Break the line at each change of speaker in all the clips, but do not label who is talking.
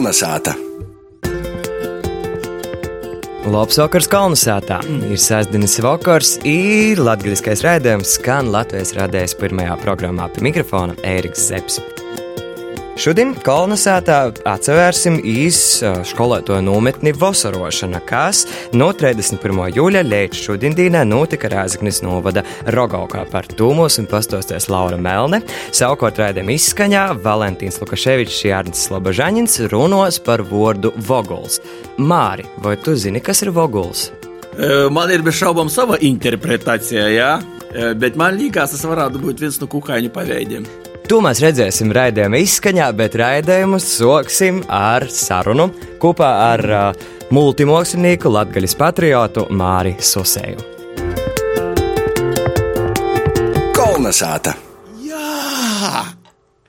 Kolnesāta!
Labs vakars Kalnasātā. Ir sestdienas vakars, ir latviskais raidījums, skan Latvijas radējas pirmajā programmā pie mikrofona Ēriks Zepsi. Šodien Kalnasātā atsevērsim īsu skolētoju nometni Vosarošana, kas no 31. jūļa līdz šodienai notika Rēzaknis novada Rogaukā par tūmos un pastosties Laura Melne. Savukārt raidījuma izskaņā Valentīns Lukaševičs Jārnis Slabažaņins runos par vārdu Voguls. Māri, vai tu zini, kas ir Voguls?
Man ir bez šaubām sava interpretācija, jā? bet man liekas, tas varētu būt viens no kukaiņu paveidiem.
To mēs redzēsim raidījuma izskaņā, bet raidījumu sāksim ar sarunu kopā ar uh, multimākslinieku Latvijas patriotu Māri Susēju.
Kolnesāta!
Jā!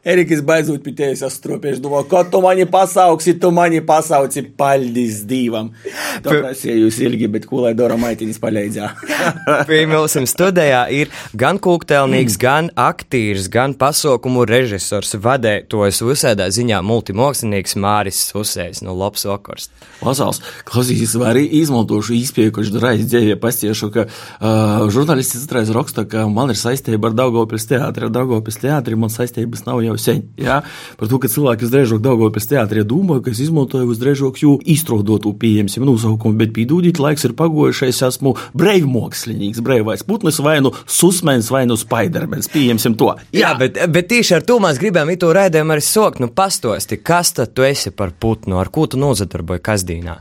Erikas beidzot pie tevis astropieši domā, ko tu mani pasauksi, tu mani pasauci paldies Dievam. Jūs ilgi, bet ko lai dara maitinis palīdzā.
Pie mums studijā ir gan kūktelnīgs, gan aktīrs, gan pasaukumu režisors, vadētojs visādā ziņā multimākslinieks Māris Susējs no Labs vakars.
Vasals, klausīsies, vai arī izmantošu īspēju, kurš reiz dzīvē pastiešu, ka uh, žurnālisti citreiz raksta, ka man ir saistība ar Daugavpils teātri, ar Daugavpils teātri man saistības nav jau sen. Ja? Par to, ka cilvēki uzdrēžok Daugavpils teātrī domā, ka es izmantoju uzdrēžok jū izstrādotu pieejamsim nosaukumu, bet pīdūdīt laiks ir pagojušais, esmu breivmokslinieks, breivais putnis vai nu susmens vai nu spaidermens, pieejamsim to.
Jā, Jā bet, bet tieši ar to mēs gribam itu raidījumu arī sokt, nu pastosti, kas tad tu esi par putnu, ar ko tu nozadarboji kasdīnā?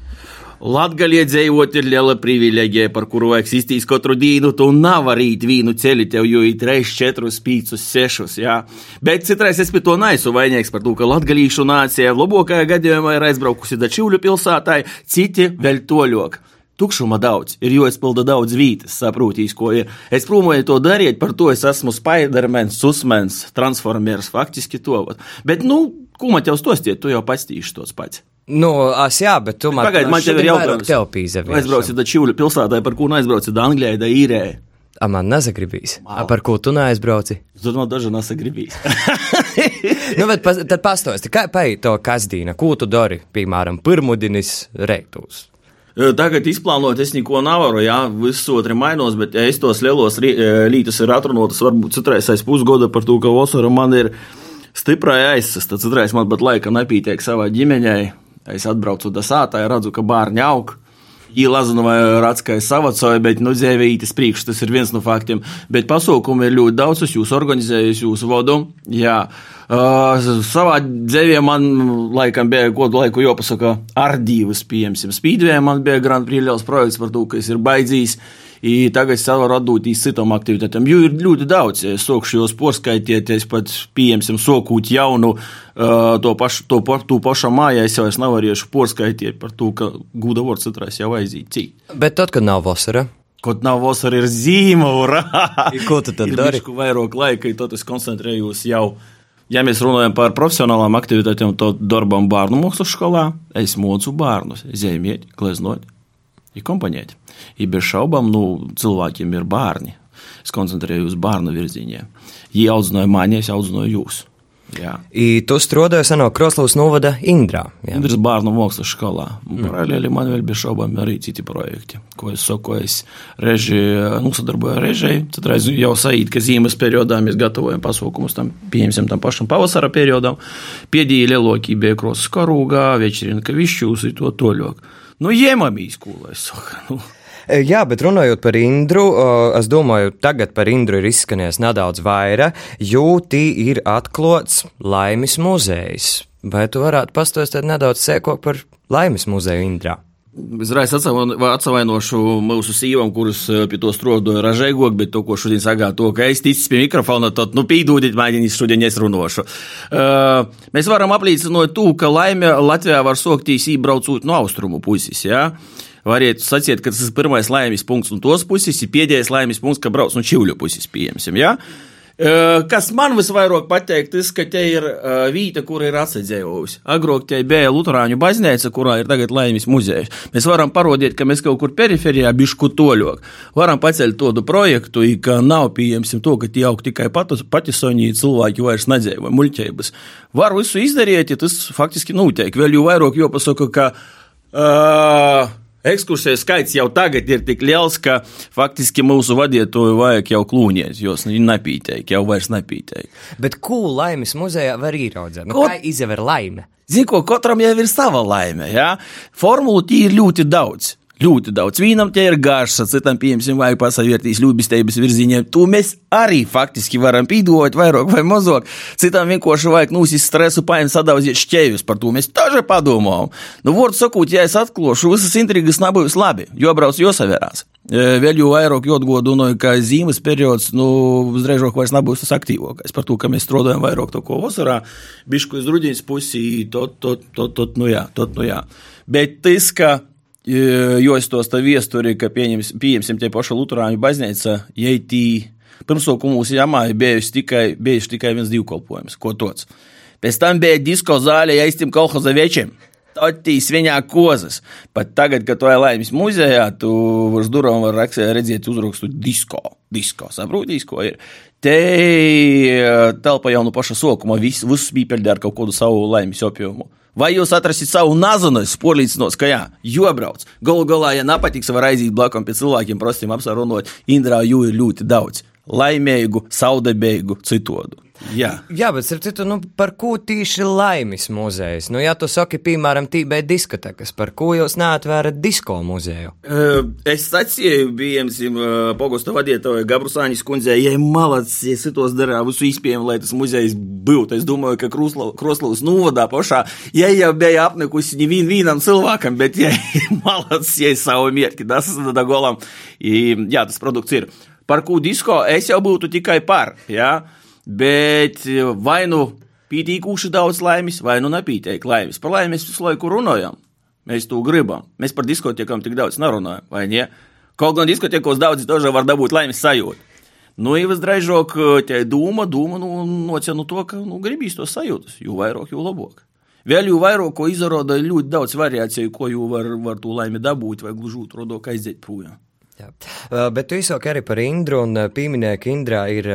Latvijā dzīvot ir liela privilēģija, par kuru vajag iztīs katru dienu. Tu nevari rīt vīnu ceļu, tev jau ir 3, 4, 5, 6. Jā. Bet citreiz es pie to neesmu vainīgs par to, ka latgalīšu nācija labākajā gadījumā ir aizbraukusi da Čīvļu pilsētai, citi vēl toļok. Tukšuma daudz, ir jāizpilda daudz vietas, saprotīs, ko ir. Es plūmoju to darīt, par to es esmu Spidermans, Susmens, Transformers, faktiski to. Bet, nu, ko man tev stostiet, tu jau pats tīši tos pats.
Nu, es jā, bet tu man
Pagaid, man tev ir jautājums.
Tev pīze.
Aizbrauci da Čīvļu pilsētai, par ko neaizbrauci da Anglijai, da Īrē.
A man nezagribīs. Wow. A par ko tu neaizbrauci?
Tad man daži nesagribīs.
nu, bet pas, tad pastosti, kā paiet to kasdīna, ko tu dari, piemēram, pirmudinis reiktos?
Tagad izplānot, es neko nevaru, jā, viss otrs mainos, bet ja es tos lielos lītus ir atrunāts, varbūt citreiz aiz pusgada par to, ka Osara man ir stiprai aizsas, tad citreiz man pat laika nepietiek savā ģimeņai. Es atbraucu da sātā, redzu, ka bērni aug. Īlazana vai Ratskai savacoja, bet, nu, dzēvītis priekš, tas ir viens no faktiem. Bet pasaukumu ir ļoti daudz, es jūs organizēju, es jūs vodu. Jā. Uh, savā dzīvē man laikam bija kādu laiku jāpasaka ar divas pieejams. Spīdvē man bija Grand Prix liels projekts par to, ka es ir baidzījis. I tagad es varu atdot citām aktivitātēm, jo ir ļoti daudz. Es sokšu jūs porskaitiet, es pat pieņemsim sokūt jaunu, uh, to pašu, to, to pašu mājā, es jau es nevarēšu porskaitiet par to, ka gūda vārds citrais jau aiziet cīt.
Bet tad, kad nav vasara.
Kaut nav vasara, ir zīme, urā!
Ko tu tad dari?
Kur vairāk laika, tad es koncentrējos jau. Ja mēs runājam par profesionālām aktivitātēm, tad darbam bērnu mākslas skolā, es mocu bērnus, zīmēt, gleznot, ir komponēt. Ir bez šaubām, nu, cilvēkiem ir bērni. Es koncentrējos uz bērnu virzieniem. Viņi audzināja mani, es audzināju jūs. Jā.
I tu strādāji no Kroslovas novada Indrā. Jā.
Indras bērnu mākslas skolā. Mm. Paralēli man vēl bija šaubām arī citi projekti. Ko es saku, es reži, nu, sadarboju ar režiju. Tad reiz jau saīt, ka zīmes periodā mēs gatavojam pasaukumus tam, pieņemsim tam pašam pavasara periodam. Piedīja lielokī bija krosas karūgā, večerina kavišķūs, to toļok. Nu, jēmamīs, ko lai saka. Nu.
Jā, bet runājot par Indru, es domāju, tagad par Indru ir izskanējis nedaudz vairāk, jo tī ir atklāts Laimes muzejs. Vai tu varētu pastāstīt nedaudz sēkot par Laimes muzeju Indrā?
Es reiz atvainošu mūsu sīvam, kurus pie to strādāju ražīgāk, bet to, ko šodien sagāju, to, ka es ticu pie mikrofona, tad, nu, pīdūdiet, mēģiniet šodien es runāšu. Uh, mēs varam apliecināt to, ka laime Latvijā var soktīs ībraucot no austrumu puses, jā. Ja? Variet sacīt, ka tas ir pirmais laimes punkts no tos puses, ir pēdējais laimes punkts, ka brauc no Čīvļu puses, pieņemsim. Ja? Kas man visvairāk patīk, tas, ka te ir vieta, kur ir atsedzējusi. Agrāk te bija Lutāņu baznīca, kurā ir tagad Laimijas muzejs. Mēs varam parodīt, ka mēs kaut kur periferijā bišku toļok. Varam pacelt tādu projektu, ka nav pieņemsim to, ka tie aug tikai patisoņi cilvēki vairs nedzēja muļķības. Var visu izdarīt, ja tas faktiski notiek. Vēl jau vairāk jāpasaka, ka. Uh, Ekskursiju skaits jau tagad ir tik liels, ka faktiski mūsu vadītāju vajag jau klūņies, jo viņi nepīteik, jau vairs nepīteik.
Bet ko laimes muzejā var ieraudzīt? Nu, kā izvēr laime?
Zini, ko katram jau ir sava laime. Ja? Formulu tī ir ļoti daudz. Ļoti daudz. Vienam tie ir garša, citam, piemēram, vajag pasavērtīs ļubistības virzienā. To mēs arī faktiski varam pīdot, vairāk vai mazāk. Citam vienkārši vajag nūsist stresu, paņemt sadauziet šķēvis. Par to mēs tažu padomājam. Nu, vārdu sakot, ja es atklāšu, visas intrigas nebūs labi, jo brauc jāsavērās. Vēl jau vairāk atgādināju, ka zīmes periods, nu, uzreizāk vairs nebūs tas aktīvākais. Par to, ka mēs strādājam vairāk to, ko vasarā, bišku iz ruģiņas pusī, tot, tot, tot, tot, nu jā, tot, nu jā. Bet tas, ka jo es tos tā viesturi, ka pieņems, pieņemsim tie paši Lutāņu baznīca, pirmsāku mūsu jāmā ir bijusi tikai, bijuši tikai viens divkalpojums, ko tots. Pēc tam bija disko zāle jaistim kolhoza večiem. Totīs viņā kozas. Pat tagad, kad tu ej laimes muzejā, tu uz durvīm var redzēt uzrakstu disko. Disko, saproti, disko ir. Te telpa jau no paša sākuma, viss, viss bija peļģē ar kaut kādu savu laimes opjumu. Vai jūs atrasit savu nazonu, es porlīdzinos, ka jā, jobrauc. Galu galā, ja nepatiks, var aiziet blakus pie cilvēkiem, prostiem apsarunot, Indrā jū ir ļoti daudz. Laimīgu, saudabīgu, citādu. Jā.
Jā, bet ar citu, nu, par ko tieši laimes muzejs? Nu, ja tu saki, piemēram, tībē diskotekas, par ko jūs neatvērat disko muzeju?
Es sacīju, bijām pogosta vadītāja Gabrusāņas kundzei, ja malacis, ja sitos darā visu izpējami, lai tas muzejs būtu. Es domāju, ka Kroslavas novadā pašā, ja jau bija apnikusi nevien vienam cilvēkam, bet ja malacis, ja savu mierki, tas ir tā golam, jā, tas produkts ir. Par ko disko es jau būtu tikai par. Ja? bet vai nu pītīkuši daudz laimes, vai nu nepīteik laimes. Par laimi mēs visu laiku runājam. Mēs to gribam. Mēs par diskotekām tik daudz nerunājam, vai ne? Kaut gan diskotekos daudz dažādi var dabūt laimes sajūtu. Nu, ja visdrīzāk tā doma, doma nu, nocenu to, ka nu, gribīs to sajūtas, jo vairāk, jo labāk. Vēl jau vairāk, ko izrāda ļoti daudz variāciju, ko jau var, var to laimi dabūt, vai gluži otrādi aiziet projām.
Jā. Bet tu izsaki arī par Indru un pieminēji, ka Indrā ir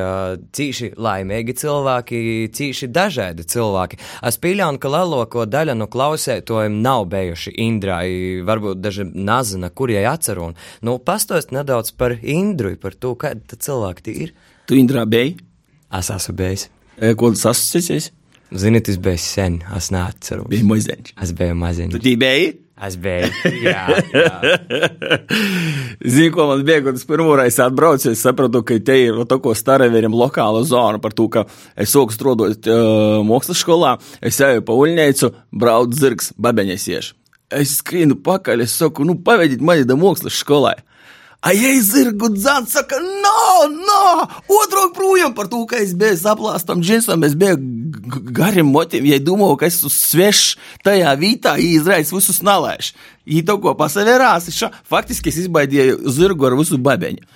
cīši laimīgi cilvēki, cīši dažādi cilvēki. Es pieļauju, ka lielāko daļu no klausētojiem nav bijuši Indrā, varbūt daži nazina, kur jai atceru. Nu, pastost nedaudz par Indru, par to, kādi cilvēki tie ir.
Tu Indrā biji?
Es esmu bijis.
Ko tas asociēsies?
Zini, tas bija sen, es neatceros.
Bija maziņš.
Es biju maziņš.
Tu biji?
Es biju. Jā, jā.
Zinu, ko man bija, kad es pirmoreiz atbraucu. Es sapratu, ka te ir tako starevēriem lokāla zona par to, ka es sāku strādāt uh, mākslas skolā. Es eju pa uļņēcu, braucu zirgs, babeņas iešu. Es skrienu pakaļ, es saku, nu, pavediet mani da mākslas skolai. A jai zirgu dzants saka, no, no, otrāk projām par to, ka es biju saplāstam džinsam, es biju gariem motīviem, ja domāju, ka esmu svešs tajā vietā, ja izraisa visus nalēšu. Ja to ko pasavērās, faktiski es izbaidīju zirgu ar visu babeņu.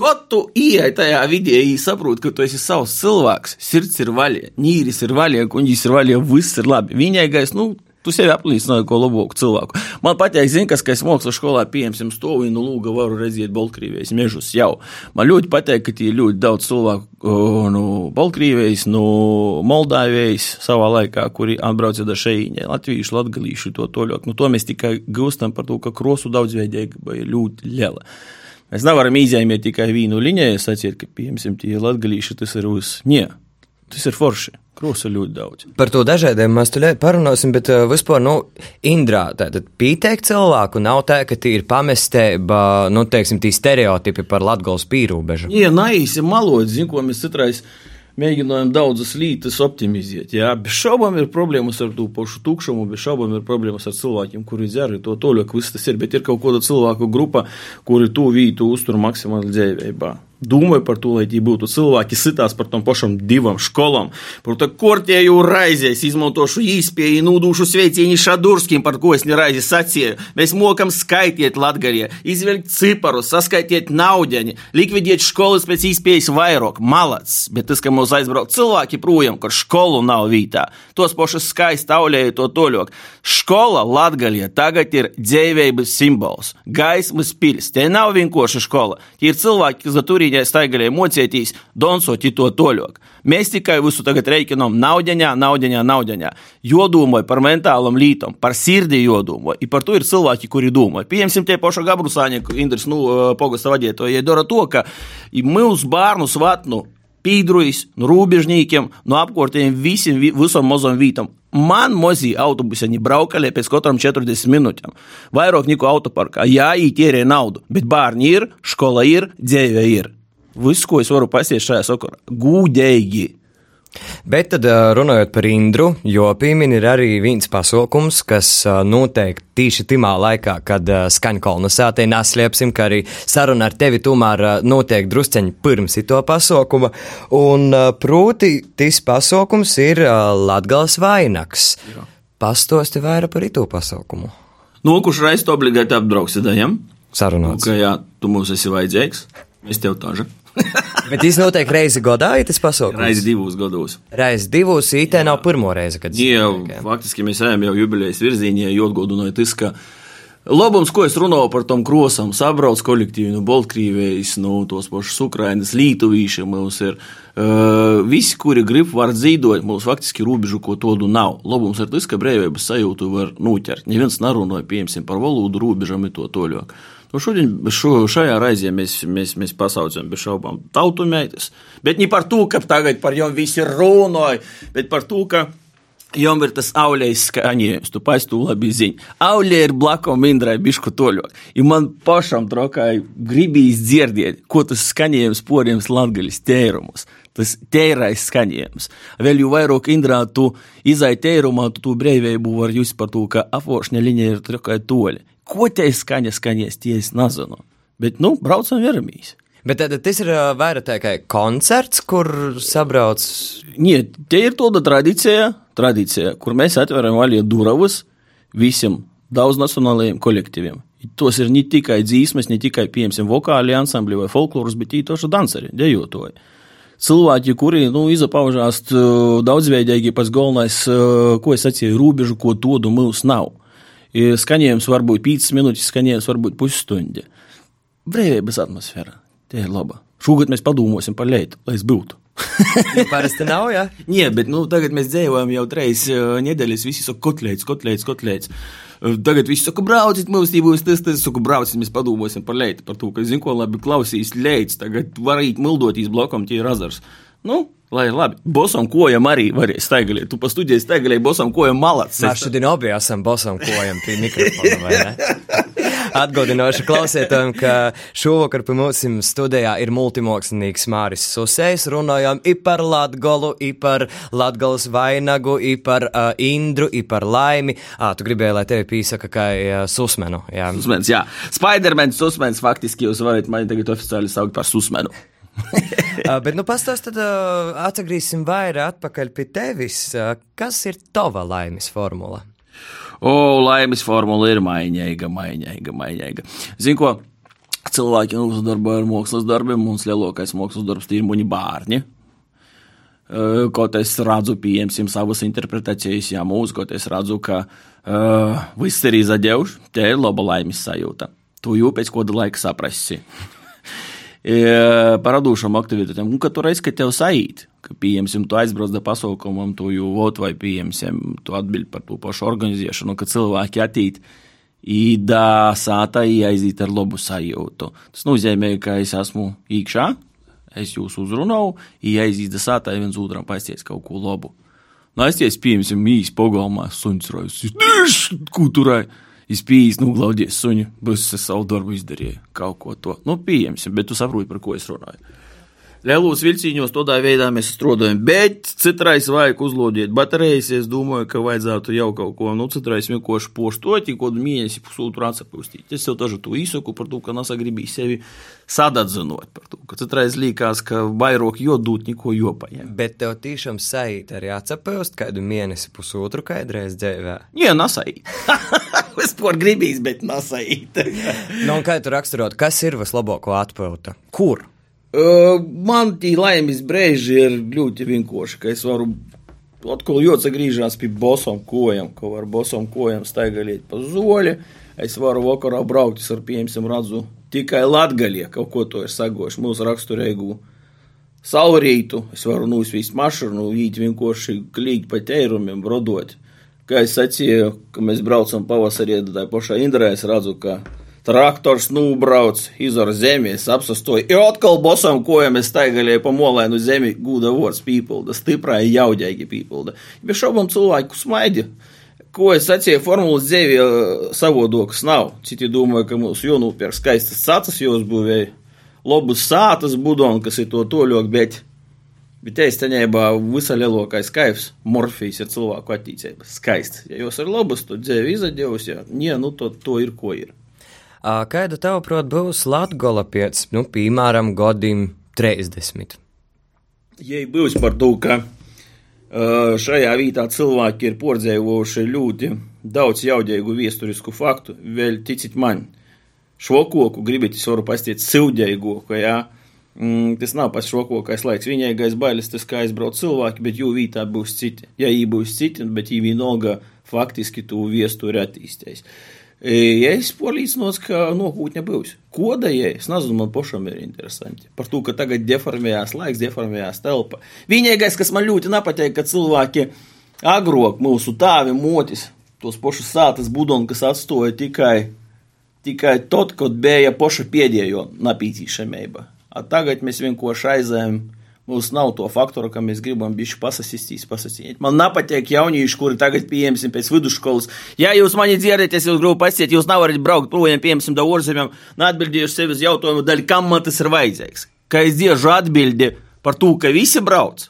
Kad tu ieej tajā vidē, ja saproti, ka tu esi savs cilvēks, sirds ir vaļā, nīris ir vaļā, kuņģis ir vaļā, viss ir labi. Viņai gais, nu, Tu sevi aplīsināji ko labāku cilvēku. Man patīk, zin, kas, ka es mākslas skolā pieņemsim stāvu un lūgu varu redzēt Baltkrievijas mežus jau. Man ļoti patīk, ka ir ļoti daudz cilvēku no Baltkrievijas, no Moldāvijas savā laikā, kuri atbrauca da šeit, latviešu, latgalīšu, to toļok. Nu, to mēs tikai gūstam par to, ka krosu daudzveidība ir ļoti liela. Mēs nevaram izņemt tikai vīnu līniju, sacīt, ka, piemēram, tie latgalīši tas ir uz. Nē, tas ir forši. Krusta ļoti daudz.
Par to dažādiem mēs tur parunāsim, bet uh, vispār, nu, Indrā, tātad pīteikt cilvēku nav tā, ka tī ir pamestēba, nu, teiksim, tī stereotipi par Latgals pīrūbežu.
Jā, naisi malot, zin, ko mēs citrais mēģinājām daudzas lietas optimizēt. Jā, bez šaubām ir problēmas ar to pašu tukšumu, bez šaubām ir problēmas ar cilvēkiem, kuri dzer to toļu, ka viss tas ir, bet ir kaut kāda cilvēku grupa, kuri to vītu uztur maksimāli dzīvībā. Domāju par to, lai būtu cilvēki, sitās par tom pašam divam skolām. Par to kortēju raizēs, izmantošu īspēju, nūdušu sveicieni Šadurskim, par ko es nereizi sacīju. Mēs mokam skaitiet latgarie, izvilkt ciparus, saskaitiet naudiņi, likvidēt skolas pēc īspējas vairāk, malacis. Bet tas, ka mūs aizbrauc cilvēki projām, kur skolu nav vītā, tos pašus skaisti aulēju to toļok. Skola latgaļie tagad ir dzīvības simbols, gaismas pils. Te nav vienkārši skola, tie ir cilvēki, kas tur ir staigaļai mocētīs, donsoti to toļok. Mēs tikai visu tagad reikinām naudiņā, naudiņā, naudiņā. Jodomāju par mentālam lītam, par sirdi jodomāju. Par to ir cilvēki, kuri domā. Piemēram, tie paši Gabrusāņi, Indrs, nu, pogasta vadītāji, dara to, ka mūsu bērnu svatnu pīdrujas, no rūbežņīkiem, no apkārtējiem visiem, visam mazam vītam. Man mozī autobusiņi braukali pēc katram 40 minūtēm. Vairāk neko autoparkā. Jā, ītērē naudu, bet bērni ir, skola ir, dzīve ir. Viss, ko es varu pasiet šajā sakarā, gūdēji.
Bet tad runājot par Indru, jo pīmini ir arī viens pasaukums, kas notiek tieši timā laikā, kad skaņa kolonizācija neslēpsim, ka arī saruna ar tevi tomēr notiek drusceņi pirms to pasaukuma, un proti tis pasaukums ir Latgals vainags. Jā. Pastosti vairāk par itu pasaukumu.
Nu, kurš reiz to obligāti apbrauksi, da, ja?
Sarunāts.
Nu, ka, jā, tu mums esi vajadzīgs, mēs tev tāža.
Bet tas notiek reizi gadā, ja tas pasaukums?
Reizi divos gados.
Reizi divos, IT jā. nav pirmo reizi, kad.
Jā, jau, faktiski mēs ejam jau jubilejas virzienā, jo atgādināju tas, ka labums, ko es runāju par tom krosam, sabrauc kolektīvi no Baltkrievijas, no tos pašus Ukrainas, Lītuvīši mums ir. Uh, visi, kuri grib, var dzīvot, mums faktiski robežu, ko tādu nav. Labums ir tas, ka brīvības sajūtu var noķert. Neviens nerunāja, piemēram, par valodu robežām un to toļāk. Nu, šodien, šo, šajā raizē mēs, mēs, mēs pasaucam bez šaubām tautu meitas. Bet ne par to, ka tagad par jām visi runāja, bet par to, ka Jom ir tas aulējs skaņojums, tu pats to labi zini. Aulē ir blakus Indrai bišku toļot. Un man pašam trokai gribīs dzirdēt, ko tas skaņojums poriem latgaļas tērumus. Tas tērais skaņojums. Vēl jau vairāk Indrā tu izai tērumā, tu tu brīvību var just par to, ka afošņa līnija ir trokai toļi ko te skaņa skaņies, tie es nezinu. Bet, nu, braucam veramīs.
Bet tad tas ir vairāk tikai koncerts, kur sabrauc.
Nē, te ir tāda tradīcija, tradīcija, kur mēs atveram vaļā durvis visiem daudznacionālajiem kolektīviem. Tos ir ne tikai dzīsmes, ne tikai, piemēram, vokāli ansambļi vai folkloras, bet arī toši danseri, dejotoji. Cilvēki, kuri nu, izpaužās daudzveidīgi, pats galvenais, ko es sacīju, robežu, ko dodu mums nav. Skaņojums var būt 5 minūtes, skaņojums var būt pusstunda. Brīvības atmosfēra. Tie ir laba. Šogad mēs padomāsim par lietu, lai es būtu.
Nu, parasti nav, jā. Ja?
Nē, bet nu, tagad mēs dzīvojam jau trīs uh, nedēļas, visi saka, kotlēts, kotlēts, kotlēts. Uh, tagad viss saka, brauciet, mums tie būs tas, tas, saka, brauciet, mēs padomāsim par lietu, par to, ka, zinu, ko labi klausīs leids, tagad varīt mildotīs blokam tie razars. Nu, Lai labi. Bosam kojam arī varēja staigalēt. Tu pastudēji staigalēt bosam kojam malats.
Mēs šodien abi esam bosam kojam pie mikrofona, vai ne? Atgādināšu klausītājiem, ka šovakar pie mums studijā ir multimokslinieks Māris Susējs. Runājam i par Latgolu, i par Latgolas vainagu, i par uh, Indru, i par laimi. Ā, tu gribēji, lai tevi pīsaka kā uh, Susmenu.
Jā. Susmens, jā. Spidermans, Susmens, faktiski jūs varat mani tagad oficiāli saukt par Susmenu.
Bet, nu, pastāst, tad uh, atgriezīsim vairāk atpakaļ pie tevis. Uh, kas ir tava laimes formula?
O, laimes formula ir maiņaiga, maiņaiga, maiņaiga. Zini, ko cilvēki uzdarboja ar mākslas darbiem, mums lielākais mākslas darbs ir muņi bērni. Kaut es redzu, pieņemsim savas interpretācijas, jā, mūsu, kaut es redzu, ka uh, viss ir izdevuši, te ir laba laimes sajūta. Tu jau pēc kāda laika saprasi par radošām aktivitātēm. Un, kad tev saīt, ka, pieņemsim, tu aizbrauc da pasaukumam, tu jau vot vai, pieņemsim, tu atbild par to pašu organizēšanu, ka cilvēki attīt. Īdā sāta ieiziet ar labu sajūtu. Tas nozīmē, ka es esmu iekšā, es jūs uzrunāju, ieiziet sātā viens otram paisties kaut ko labu. Nu, aizies, pieņemsim, īsi pagalmā, suns rojas, kuturai izpījis, nu, glaudies suņu, bet es savu darbu izdarīju, kaut ko to. Nu, pieņemsim, bet tu saproti, par ko es runāju. Lielos vilciņos tādā veidā mēs strādājam, bet citreiz vajag uzlūdīt baterijas. Es domāju, ka vajadzētu jau kaut ko, nu, citreiz vienkārši poštot, kādu mēnesi, pusotru atsapūstīt. Es jau tažu to īsaku par to, ka nesagribīju sevi sadadzinot par to, ka citreiz liekas, ka vairāk jodūt neko jopaņem.
Bet tev tiešām sajūt arī atsapūst kādu mēnesi, pusotru kādreiz dzīvē.
Jā, nesait. es to gribīju, bet nesait.
nu, un kā tu raksturot, kas ir vislabāko atpūta? Kur?
Man tie laimes brīži ir ļoti vienkārši, ka es varu atkal ļoti griežās pie bosām kojām, ko var bosām kojām staigāt pa zoļi. Es varu vakarā braukt, ar piemēram redzu tikai latgaļie, kaut ko to ir sagojuši mūsu raksturīgu saulrītu. Es varu nusvīst mašīnu, īt vienkārši klīgi pa teirumiem, brodot. Kā es sacīju, ka mēs braucam pavasarī, tā pašā Indrē, es redzu, ka Traktors nubrauc, izvar zemi, es apsastoju. Ir atkal bosam kojam, es staigalēju pa molēnu zemi, gūda vārds pīpilda, stiprā jaudēgi pīpilda. Bez šaubām cilvēku smaidi. Ko es sacīju, formulas dzīvi savodokas nav. Citi domāja, ka mūsu jūnūpēr skaistas sacas jūs būvēja, lobus sātas budon, kas ir to toļok, bet, bet īstenībā visa lielākais kaifs, morfijs ir cilvēku attīcība. Skaists. Ja jūs ir lobus, tad dzīvi izadēvus, ja, ja nu to, to ir, ko ir.
Kāda tavuprāt būs Latgola pēc, nu, piemēram, godim 30?
Ja būs par to, ka šajā vietā cilvēki ir pordzējuši ļoti daudz jaudīgu vēsturisku faktu, vēl ticit man, šokoku gribat, es varu pastiet silģēgoku, jā. Mm, tas nav pats šokokais laiks. Viņai bailes, tas kā aizbrauc cilvēki, bet jų vietā būs citi. Ja jī būs citi, bet jī vienalga faktiski to viesturi attīstīs. Uh, Ja es polīdzinos, ka nokūtņa būs. Ko dēļ? Es nezinu, man pašam ir interesanti. Par to, ka tagad deformējās laiks, deformējās telpa. Vienīgais, kas man ļoti nepatīk, ka cilvēki agrāk mūsu tāvi motis, tos pašus sātas budonu, kas atstoja tikai, tikai tad, kad bija paša pēdējo napītīšamība. Tagad mēs vienkārši aizējām Mums nav to faktoru, ka mēs gribam bišķi pasasistīt, pasasīt. Man nepatīk jaunieši, kuri tagad pieņemsim pēc vidusskolas. Ja jūs mani dzirdat, es jūs gribu pasiet, jūs nevarat braukt projām, pieņemsim da orzemēm, neatbildījuši sevi uz jautājumu daļu, kam man tas ir vajadzīgs. Ka es dziežu atbildi par to, ka visi brauc.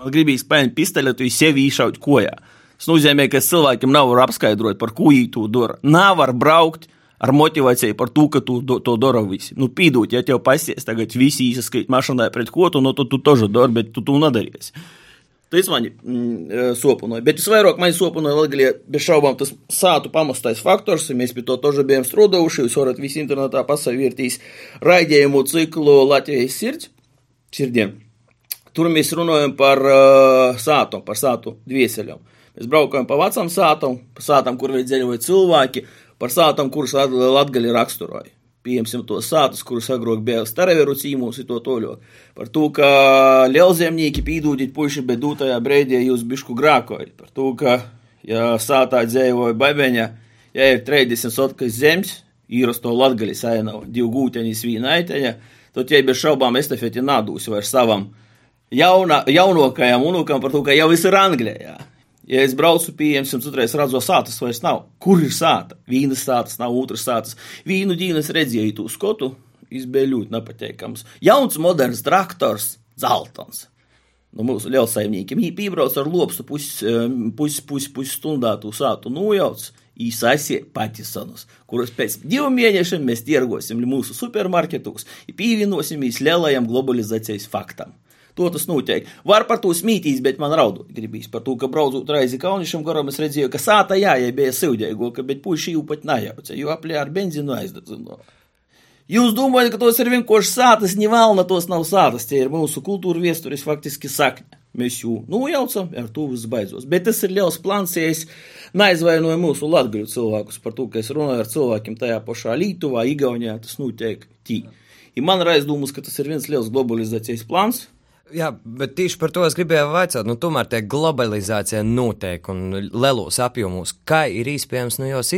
Man gribīs paņemt pistoletu, un sevi izšaut kojā. Tas nozīmē, ka cilvēkiem nav var apskaidrot, par ko to dara. Nav var braukt ar motivāciju par to, ka tu to dara visi. Nu, pīdot, ja tev pasies tagad visi izskrīt mašīnā pret ko tu, nu, tad tu to dari, bet tu to nedarīsi. Tas man sopunoja. Bet visvairāk man sopunoja Latvijā, bez šaubām, tas sātu pamostais faktors. Mēs pie to tožu bijām strādājuši. Jūs varat visi internetā pasavērtīs raidījumu ciklu Latvijas sirds, sirdiem. Tur mēs runājam par uh, sātu, par sātu dvieseļiem. Mēs braukājam pa vecām sātām, pa sātām, kur veidzēļoja cilvēki, par sātām, kuras latgaļi raksturoja. Pieņemsim tos sātus, kurus agrāk bija stareveru cīmūs, to toļo. Par to, ka lielzemnieki pīdūdīt puiši, bet dūtajā brēdī jūs bišku grākoji. Par to, ka, ja sātā dzēvoja baibeņa, ja ir 30 sotkas zemes, īras to latgaļi sainavu, divu gūteņi svīnaiteņa, tad tie bez šaubām estafeti nādūs vairs savam jauna, jaunokajam unukam par to, ka jau viss ir Anglijā. Ja es braucu pie jums, un citreiz redzu, sātas vairs nav. Kur ir sāta? Vīnas sātas, nav otras sātas. Vīnu ģīnes redzēju to skotu, izbēja ļoti nepateikams. Jauns, moderns traktors, zeltons. Nu, mūsu lielsaimniekiem piebrauc ar lopstu pusi, pusi, pusi, pusi stundā to sātu nojauc. Īsāsie patisanus, kurus pēc diviem mēnešiem mēs tirgosim mūsu supermarketos pievienosimies lielajam globalizācijas faktam. To tas notiek. Var par to smītīs, bet man raudot gribīs par to, ka braucot reizi kaunišam garam, es redzēju, ka sāta jājai bija silģēgo, ka, bet puiši jau pat nejauca, jo aplē ar benzinu aizdedzino. Jūs domājat, ka tos ir vienkārši sātas, nevalna tos nav sātas, tie ir mūsu kultūra viesturis faktiski sakņa. Mēs jau nojaucam, ar to viss beidzos. Bet tas ir liels plāns, ja es neaizvainoju mūsu latgaļu cilvēkus par to, ka es runāju ar cilvēkiem tajā pašā Lietuvā, Igaunijā, tas notiek tī. Ja man ir aizdomas, ka tas ir viens liels globalizācijas plāns,
Jā, bet tieši par to es gribēju vaicāt. Nu, tomēr tā globalizācija notiek un lielos apjomos. Kā ir iespējams no jos?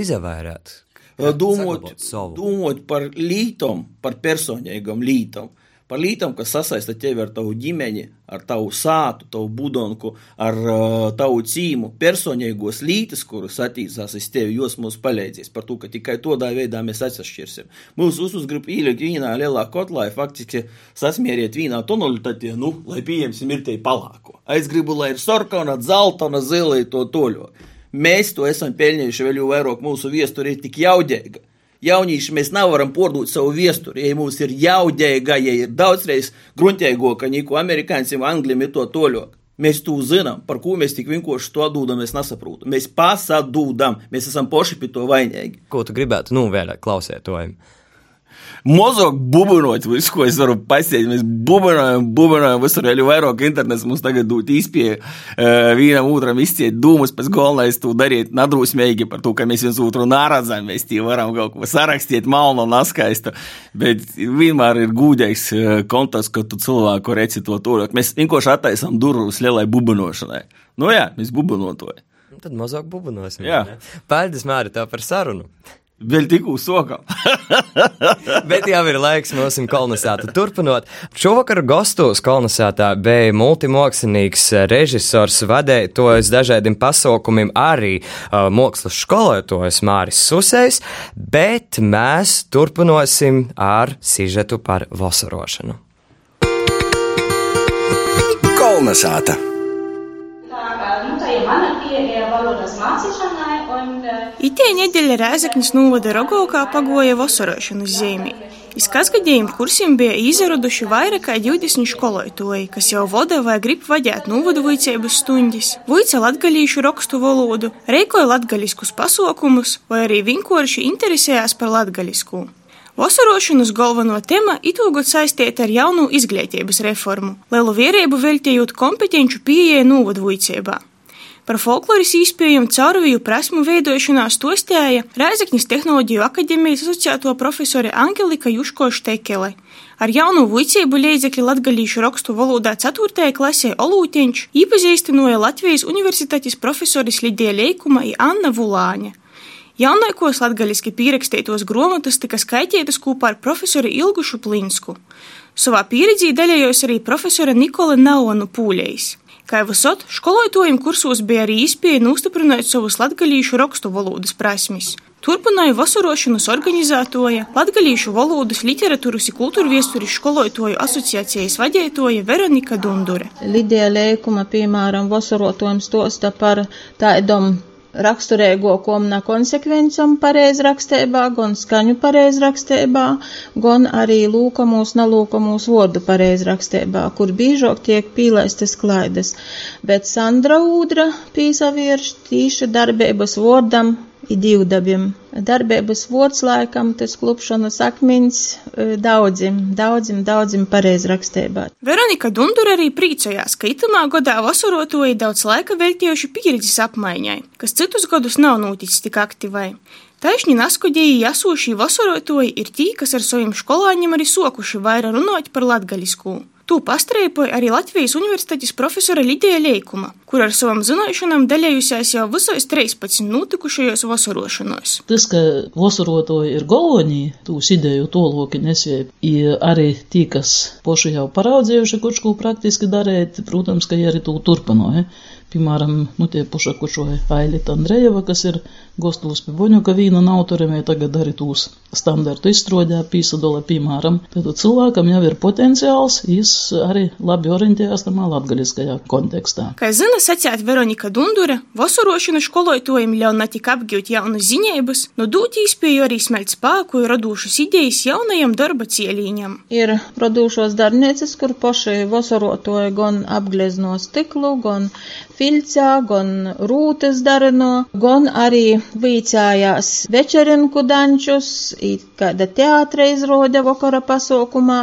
Domāt, domāt par lītom, par personīgam lītom, par lietām, kas sasaista tevi ar tavu ģimeni, ar tavu sātu, tavu budonku, ar uh, tavu cīmu, personīgos lītas, kuras attīstās uz tevi, jos mums palīdzēs par to, ka tikai tādā veidā mēs atsašķirsim. Mūsu uzgrib ielikt vienā lielā kotlā, faktiski sasmieriet vienā tonalitātē, nu, lai pieņemsim ir te palāko. Es gribu, lai ir sarkana, zeltaina, zila, to toļo. Mēs to esam pelnījuši vēl jau vairāk mūsu viesturē tik jaudīga jaunieši mēs nevaram pārdot savu vēsturi. Ja mums ir jaudīga, ja ir daudzreiz gruntīgāka nekā amerikāņiem, angļiem ir to toļok. Mēs to zinām, par ko mēs tik vienkārši to dodam, mēs nesaprotam. Mēs pasadūdam, mēs esam paši pie to vainīgi.
Ko tu gribētu novēlēt klausētojiem?
Mozog bubinot visu, ko es varu pasiekt. Mēs bubinojam, bubinojam visur, jau vairāk internets mums tagad dod īspēju uh, vienam otram izciet dūmus, pēc galvenais to darīt nadrūsmīgi par to, ka mēs viens otru nāradzam, mēs tie varam kaut ko sarakstīt malnu un askaistu, bet vienmēr ir gūdīgs uh, kontakts, ka tu cilvēku reci to tolāk. Mēs vienkārši attaisam durvis lielai bubinošanai. Nu jā, mēs bubinotoji.
Tad mazāk bubinosim.
Jā.
Paldies, Māri, tev par sarunu.
Vēl tikko sokā.
Bet jau ir laiks mūsu kolonizētā turpinot. Šovakar gastos kolonizētā bija multimākslinieks, režisors, vadētājs dažādiem pasaukumiem, arī uh, mākslas skolotājs Māris Susējs, bet mēs turpināsim ar sižetu par vasarošanu.
Kolnesāta!
Pieeja valodas mācīšanai, un uh,
Itē nedēļa Rēzaknis novada Rogovkā pagoja vasarošanas zīmī. Iz kasgadījuma kursiem bija izraduši vairāk kā 20 skolotāji, kas jau vada vai grib vadīt novadu vicības stundas, vica latgalīšu rakstu valodu, reikoja latgaliskus pasaukumus vai arī vienkārši interesējās par latgalisku. Vasarošanas galveno tēma itūgot saistīta ar jaunu izglītības reformu, lielu vērību veltījot kompetenču pieeja novadvujcībā. Par folkloras īspējumu caurviju prasmu veidošanā stostēja Rēzaknis Tehnoloģiju akadēmijas asociēto profesore Angelika Juško Štekele. Ar jaunu vicību līdzekļu latgalīšu rakstu valodā 4. klasē Olūteņš īpazīstinoja Latvijas universitātes profesoris Lidija Leikuma un Anna Vulāņa. Jaunākos latgaļiski pierakstītos grāmatas tika skaitītas kopā ar profesoru Ilgušu Plinsku. Savā pieredzī daļējos arī profesora Nikola Naonu Pūļējs. Kā visot, skolotājiem kursos bija arī iespēja nostiprināt savus latgaļīšu rakstu valodas prasmes. Turpināja vasarošanas organizētoja Latgalīšu valodas, literatūras un kultūra viesturis skolotāju asociācijas vadītoja Veronika Dundure.
Lidija Lēkuma, piemēram, vasarotojums stosta par tādam raksturīgākām nekonsekvencām pareizrakstībā, gan skaņu pareizrakstībā, gan arī lūkamūs, nelūkamūs vārdu pareizrakstībā, kur biežāk tiek pīlaistas klaidas. Bet Sandra Ūdra pīsavierš tīši darbības vārdam i divdabim. Darbības vārds laikam, tas klupšanas akmens daudzim, daudzim, daudzim pareizrakstībā.
Veronika Dundura arī priecājās, ka itamā gadā vasarotoji daudz laika veltījuši pieredzes apmaiņai, kas citus gadus nav noticis tik aktīvai. Taisni naskodēji jāsūšī vasarotoji ir tī, kas ar saviem skolāņiem arī sokuši vairāk runāt par latgaļisku. Tū pastrēpoja arī Latvijas Universitātes profesora Lidija Leikuma, kur ar savam zināšanām daļējusies jau visos 13 notikušajos vasarošanos.
Tas, ka vasarotoji ir galvenie, tūs ideju toloki nesēja, ir arī tī, kas poši jau paraudzējuši, kurš ko praktiski darēt, protams, ka arī tū turpinoja. Piemēram, nu tie puša kušoja Ailita Andrejeva, kas ir Gostulus pie Boņuka vīna autoriem, ja tagad arī tūs standartu izstrādē, pīsadola, piemēram. Tad cilvēkam jau ir potenciāls, jis arī labi orientējās tamā latgaliskajā kontekstā.
Kā zina sacēt Veronika Dundure, vasarošana skolotojiem ļauj ne tik apgūt jaunas ziņības, no dūt īspēju arī smelt spēku un radūšas idejas jaunajam darba cielīņam.
Ir radūšos darbnieces, kur paši vasarotoja gan apglezno stiklu, gan filcā, gan rūtas darino, gan arī vīcājās večerinku dančus, kāda teātra izrode vakara pasaukumā,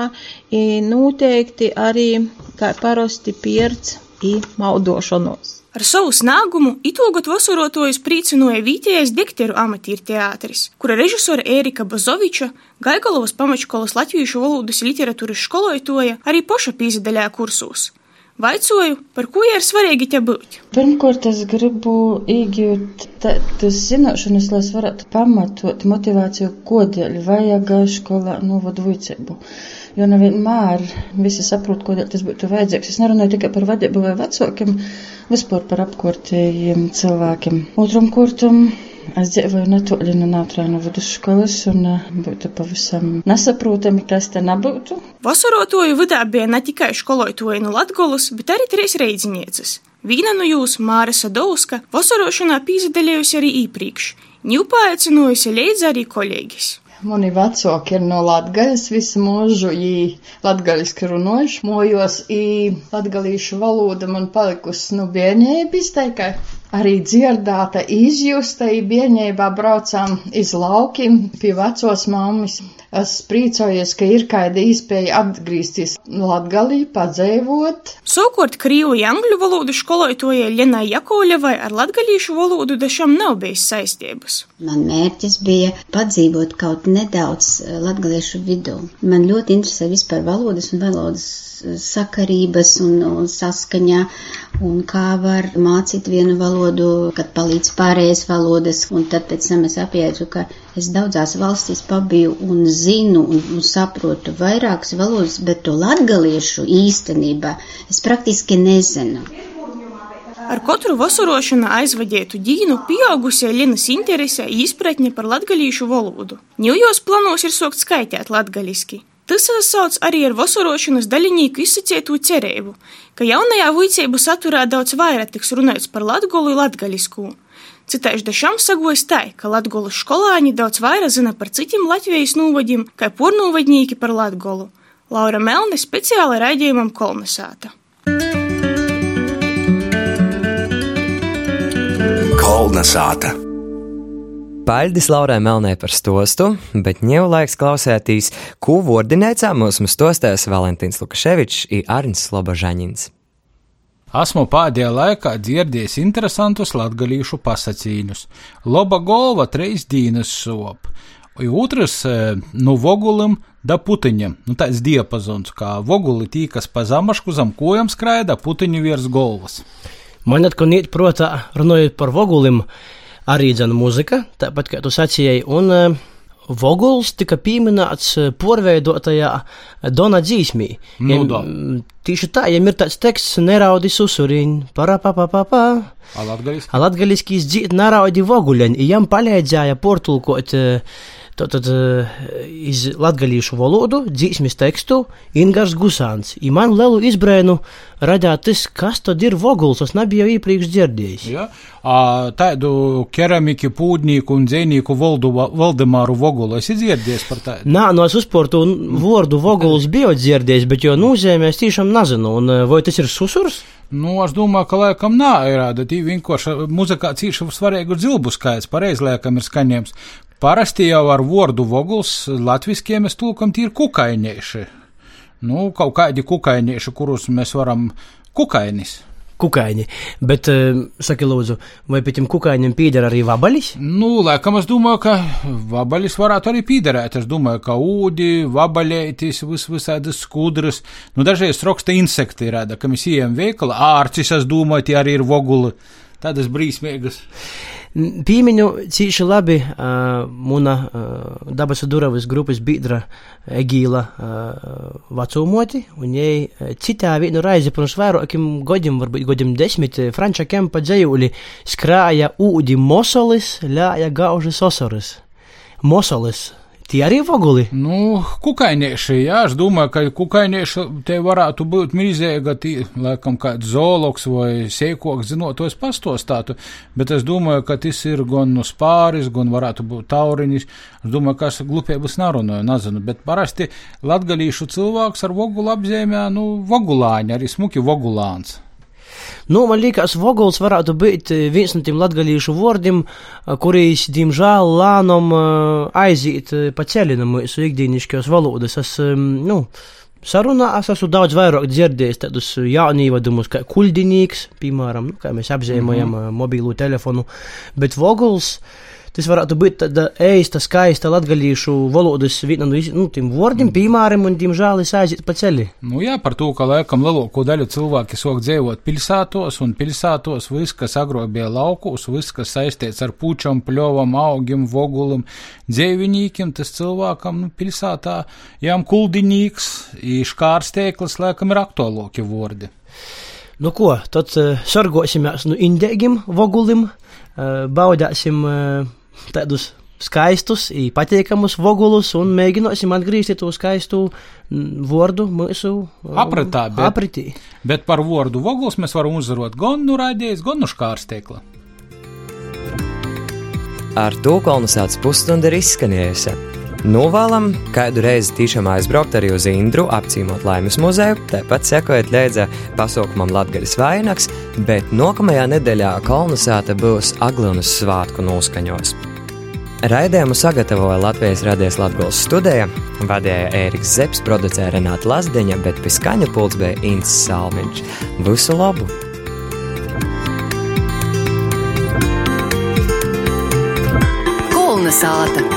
noteikti arī, kā parasti, pierts i maudošanos.
Ar savu snāgumu itūgot vasarotojus priecinoja Vītējais Dekteru amatīra teātris, kura režisora Ērika Bazoviča, Gaigalovas pamačkolas latviešu valodas literatūras skolotoja arī poša pīzadaļā kursos. Vaicoju, par ko ir svarīgi te būt?
Pirmkārt, es gribu iegūt tādas zināšanas, lai varētu pamatot motivāciju, kodēļ vajag skolā novadu vicību. jo nevienmēr visi saprot, ko tas būtu vajadzīgs. Es nerunāju tikai par vadību vai vecākiem, vispār par apkārtējiem cilvēkiem. Otram kurtam Es dzīvoju netālu no Nātrāna vidusskolas, un būtu pavisam nesaprotami, kas te nebūtu.
Vasarotoju vidā bija ne tikai skolotoji no Latgolas, bet arī trīs reidzinieces. Viena no jūs, Māra Sadovska, vasarošanā pīzdaļējusi arī iepriekš, ņūpāicinojusi līdzi arī kolēģis.
Mani vecāki ir no Latgales, visu mūžu latgaliski runājuši, mojos i latgalīšu valoda man palikusi nu bērnības teikai arī dzirdēta, izjusta, bērnībā braucām iz laukiem pie vecos mammas. Es priecājos, ka ir kāda iespēja atgriezties Latgalī, padzēvot.
Savukārt Krīvu angļu valodu skolotojai Lenai Jakovļevai ar latgalīšu valodu dažam nav bijis saistības.
Man mērķis bija padzīvot kaut nedaudz eh, latgaliešu vidū. Man ļoti interesē vispār valodas un valodas sakarības un, un saskaņā, un kā var mācīt vienu valodu, kad palīdz pārējais valodas, un tad pēc tam es apjēdzu, ka es daudzās valstīs pabiju un zinu un, un saprotu vairākas valodas, bet to latgaliešu īstenībā es praktiski nezinu.
Ar katru vasarošanu aizvadītu dīnu pieaugusie Linas interese izpratne par latgalīšu valodu. Ņujos planos ir sokt skaitēt latgaliski. Tas sauc arī ar vasarošanas daļinieku izsacītu cerību, ka jaunajā vicību saturā daudz vairāk tiks runāts par latgolu latgalisku. Citāši dažam sagojas tā, ka latgolas skolāņi daudz vairāk zina par citiem Latvijas nūvadim, kā pornūvadņīki par latgolu. Laura Melne speciāli raidījumam Kolnesāta.
Kolnesāta.
Paļdis Laurai Melnē par stostu, bet ņēmu laiks klausētīs, ko vordinēcā mums stostēs Valentīns Lukaševičs un Arnis Slobožaņins.
Esmu pēdējā laikā dzirdējis interesantus latgalīšu pasacīņus. Loba golva treis dīnas sop, un otrs nu vogulim da putiņam, nu tāds diapazons, kā voguli tī, kas pa zamašku zam kojam skraida, putiņu virs golvas.
Man atkal nīt protā, runājot par vogulim, arī dzēna muzika, tāpat kā tu sacījai, un uh, Voguls tika pieminēts porveidotajā Dona dzīsmī.
Nu,
ja, tieši tā, ja ir tāds teksts, neraudi susuriņ, parapapapapā.
Latgaliskīs
dzīt neraudi voguļaņ, jam palīdzēja portulkot uh, Tātad iz latgalīšu valodu dzīsmis tekstu Ingars Gusāns. I man lielu izbrēnu radāt tas, kas tad ir voguls, es nebiju jau iepriekš dzirdējis.
Ja? A, tādu keramiki, pūdnieku un dzēnieku Valdemāru vogulu esi dzirdējis par tādu?
Nā, no es uzportu vārdu voguls biju dzirdējis, bet jo nozīmē es tiešām nezinu, un vai tas ir susurs?
Nu, es domāju, ka laikam nā, ir tāda vienkārši muzikā cīši svarīgu dzilbu skaits, pareizi liekam ir skaņēms. Parasti jau ar vārdu voguls latviskiem mēs tulkam tīri kukainieši. Nu, kaut kādi kukainieši, kurus mēs varam kukainis.
Kukaiņi, bet, uh, saki, lūdzu, vai pie tiem kukaiņiem pieder arī vabalis?
Nu, laikam, es domāju, ka vabalis varētu arī piederēt. Es domāju, ka ūdi, vabalētis, vis, visādas skudras, nu, dažreiz raksta insekti rāda, ka mēs ejam veikala, ārcis, es domāju, tie arī ir voguli, tādas brīsmīgas.
Pīmiņu cīši labi uh, muna uh, dabas duravas grupas biedra Egīla uh, vecumoti, un jai citā vienu raizi pirms vairākiem godiem, varbūt godiem desmit, Franča Kempa dzējuli skrāja ūdi mosolis, ļāja gauži sosoris. Mosolis Tie arī voguli?
Nu, kukainieši, jā, es domāju, ka kukainieši te varētu būt mīzēga, tī, laikam, kāds zoologs vai sēkoks, zinot, to es pastostātu, bet es domāju, ka tas ir gan no spāris, gan varētu būt tauriņš. Es domāju, ka es glupēbus narunāju, nezinu, bet parasti latgalīšu cilvēks ar vogulu apzīmē, nu, vogulāņi, arī smuki vogulāns.
Nu, man liekas, Voguls varētu būt eh, viens no tiem latgalīšu vārdiem, eh, kurīs, diemžēl, lēnām eh, aiziet pa ceļinam mūsu ikdienišķos valodas. Es, nu, sarunā es esmu daudz vairāk dzirdējis tādus jaunīvadumus, kā kuldinīgs, piemēram, nu, kā mēs apzīmējam mm -hmm. mobīlo telefonu, bet Voguls tas varētu būt tāda eista, skaista latgalīšu valodas viena no nu, tiem vārdiem, piemēram, un, diemžēl, es aiziet pa ceļi.
Nu jā, par to, ka laikam lielāko daļu cilvēki sok dzīvot pilsētos, un pilsētos viss, kas agro bija laukos, viss, kas saistīts ar pučam, pļovam, augiem, vogulim, dzīvinīkiem, tas cilvēkam, nu, pilsētā jām kuldinīgs, īškārstēklis, laikam, ir aktuālākie vārdi.
Nu ko, tad uh, sargosimies no indīgiem vogulim, uh, baudāsim uh, tādus skaistus, patīkamus vogulus un mēģināsim atgriezti to skaistu vārdu mūsu
apritā. Bet,
apritī.
bet par vārdu voguls mēs varam uzvarot raidījis, gan no škārstekla.
Ar to kolonizācijas pusstunda ir izskanējusi. Novēlam, kādu reizi tiešām aizbraukt arī uz Indru, apcīmot Laimes muzeju, tāpat sekojot līdzi pasaukumam Latvijas vainags, bet nākamajā nedēļā kolonizēta būs Aglūnas svātku noskaņos. Raidījumu sagatavoja Latvijas Radies Latvijas studija, vadīja Ēriks Zepes, producēja Renāta Lazdeņa, bet pie skaņa pults bija Inns Salmiņš. Visu labu!
Kolnesāta!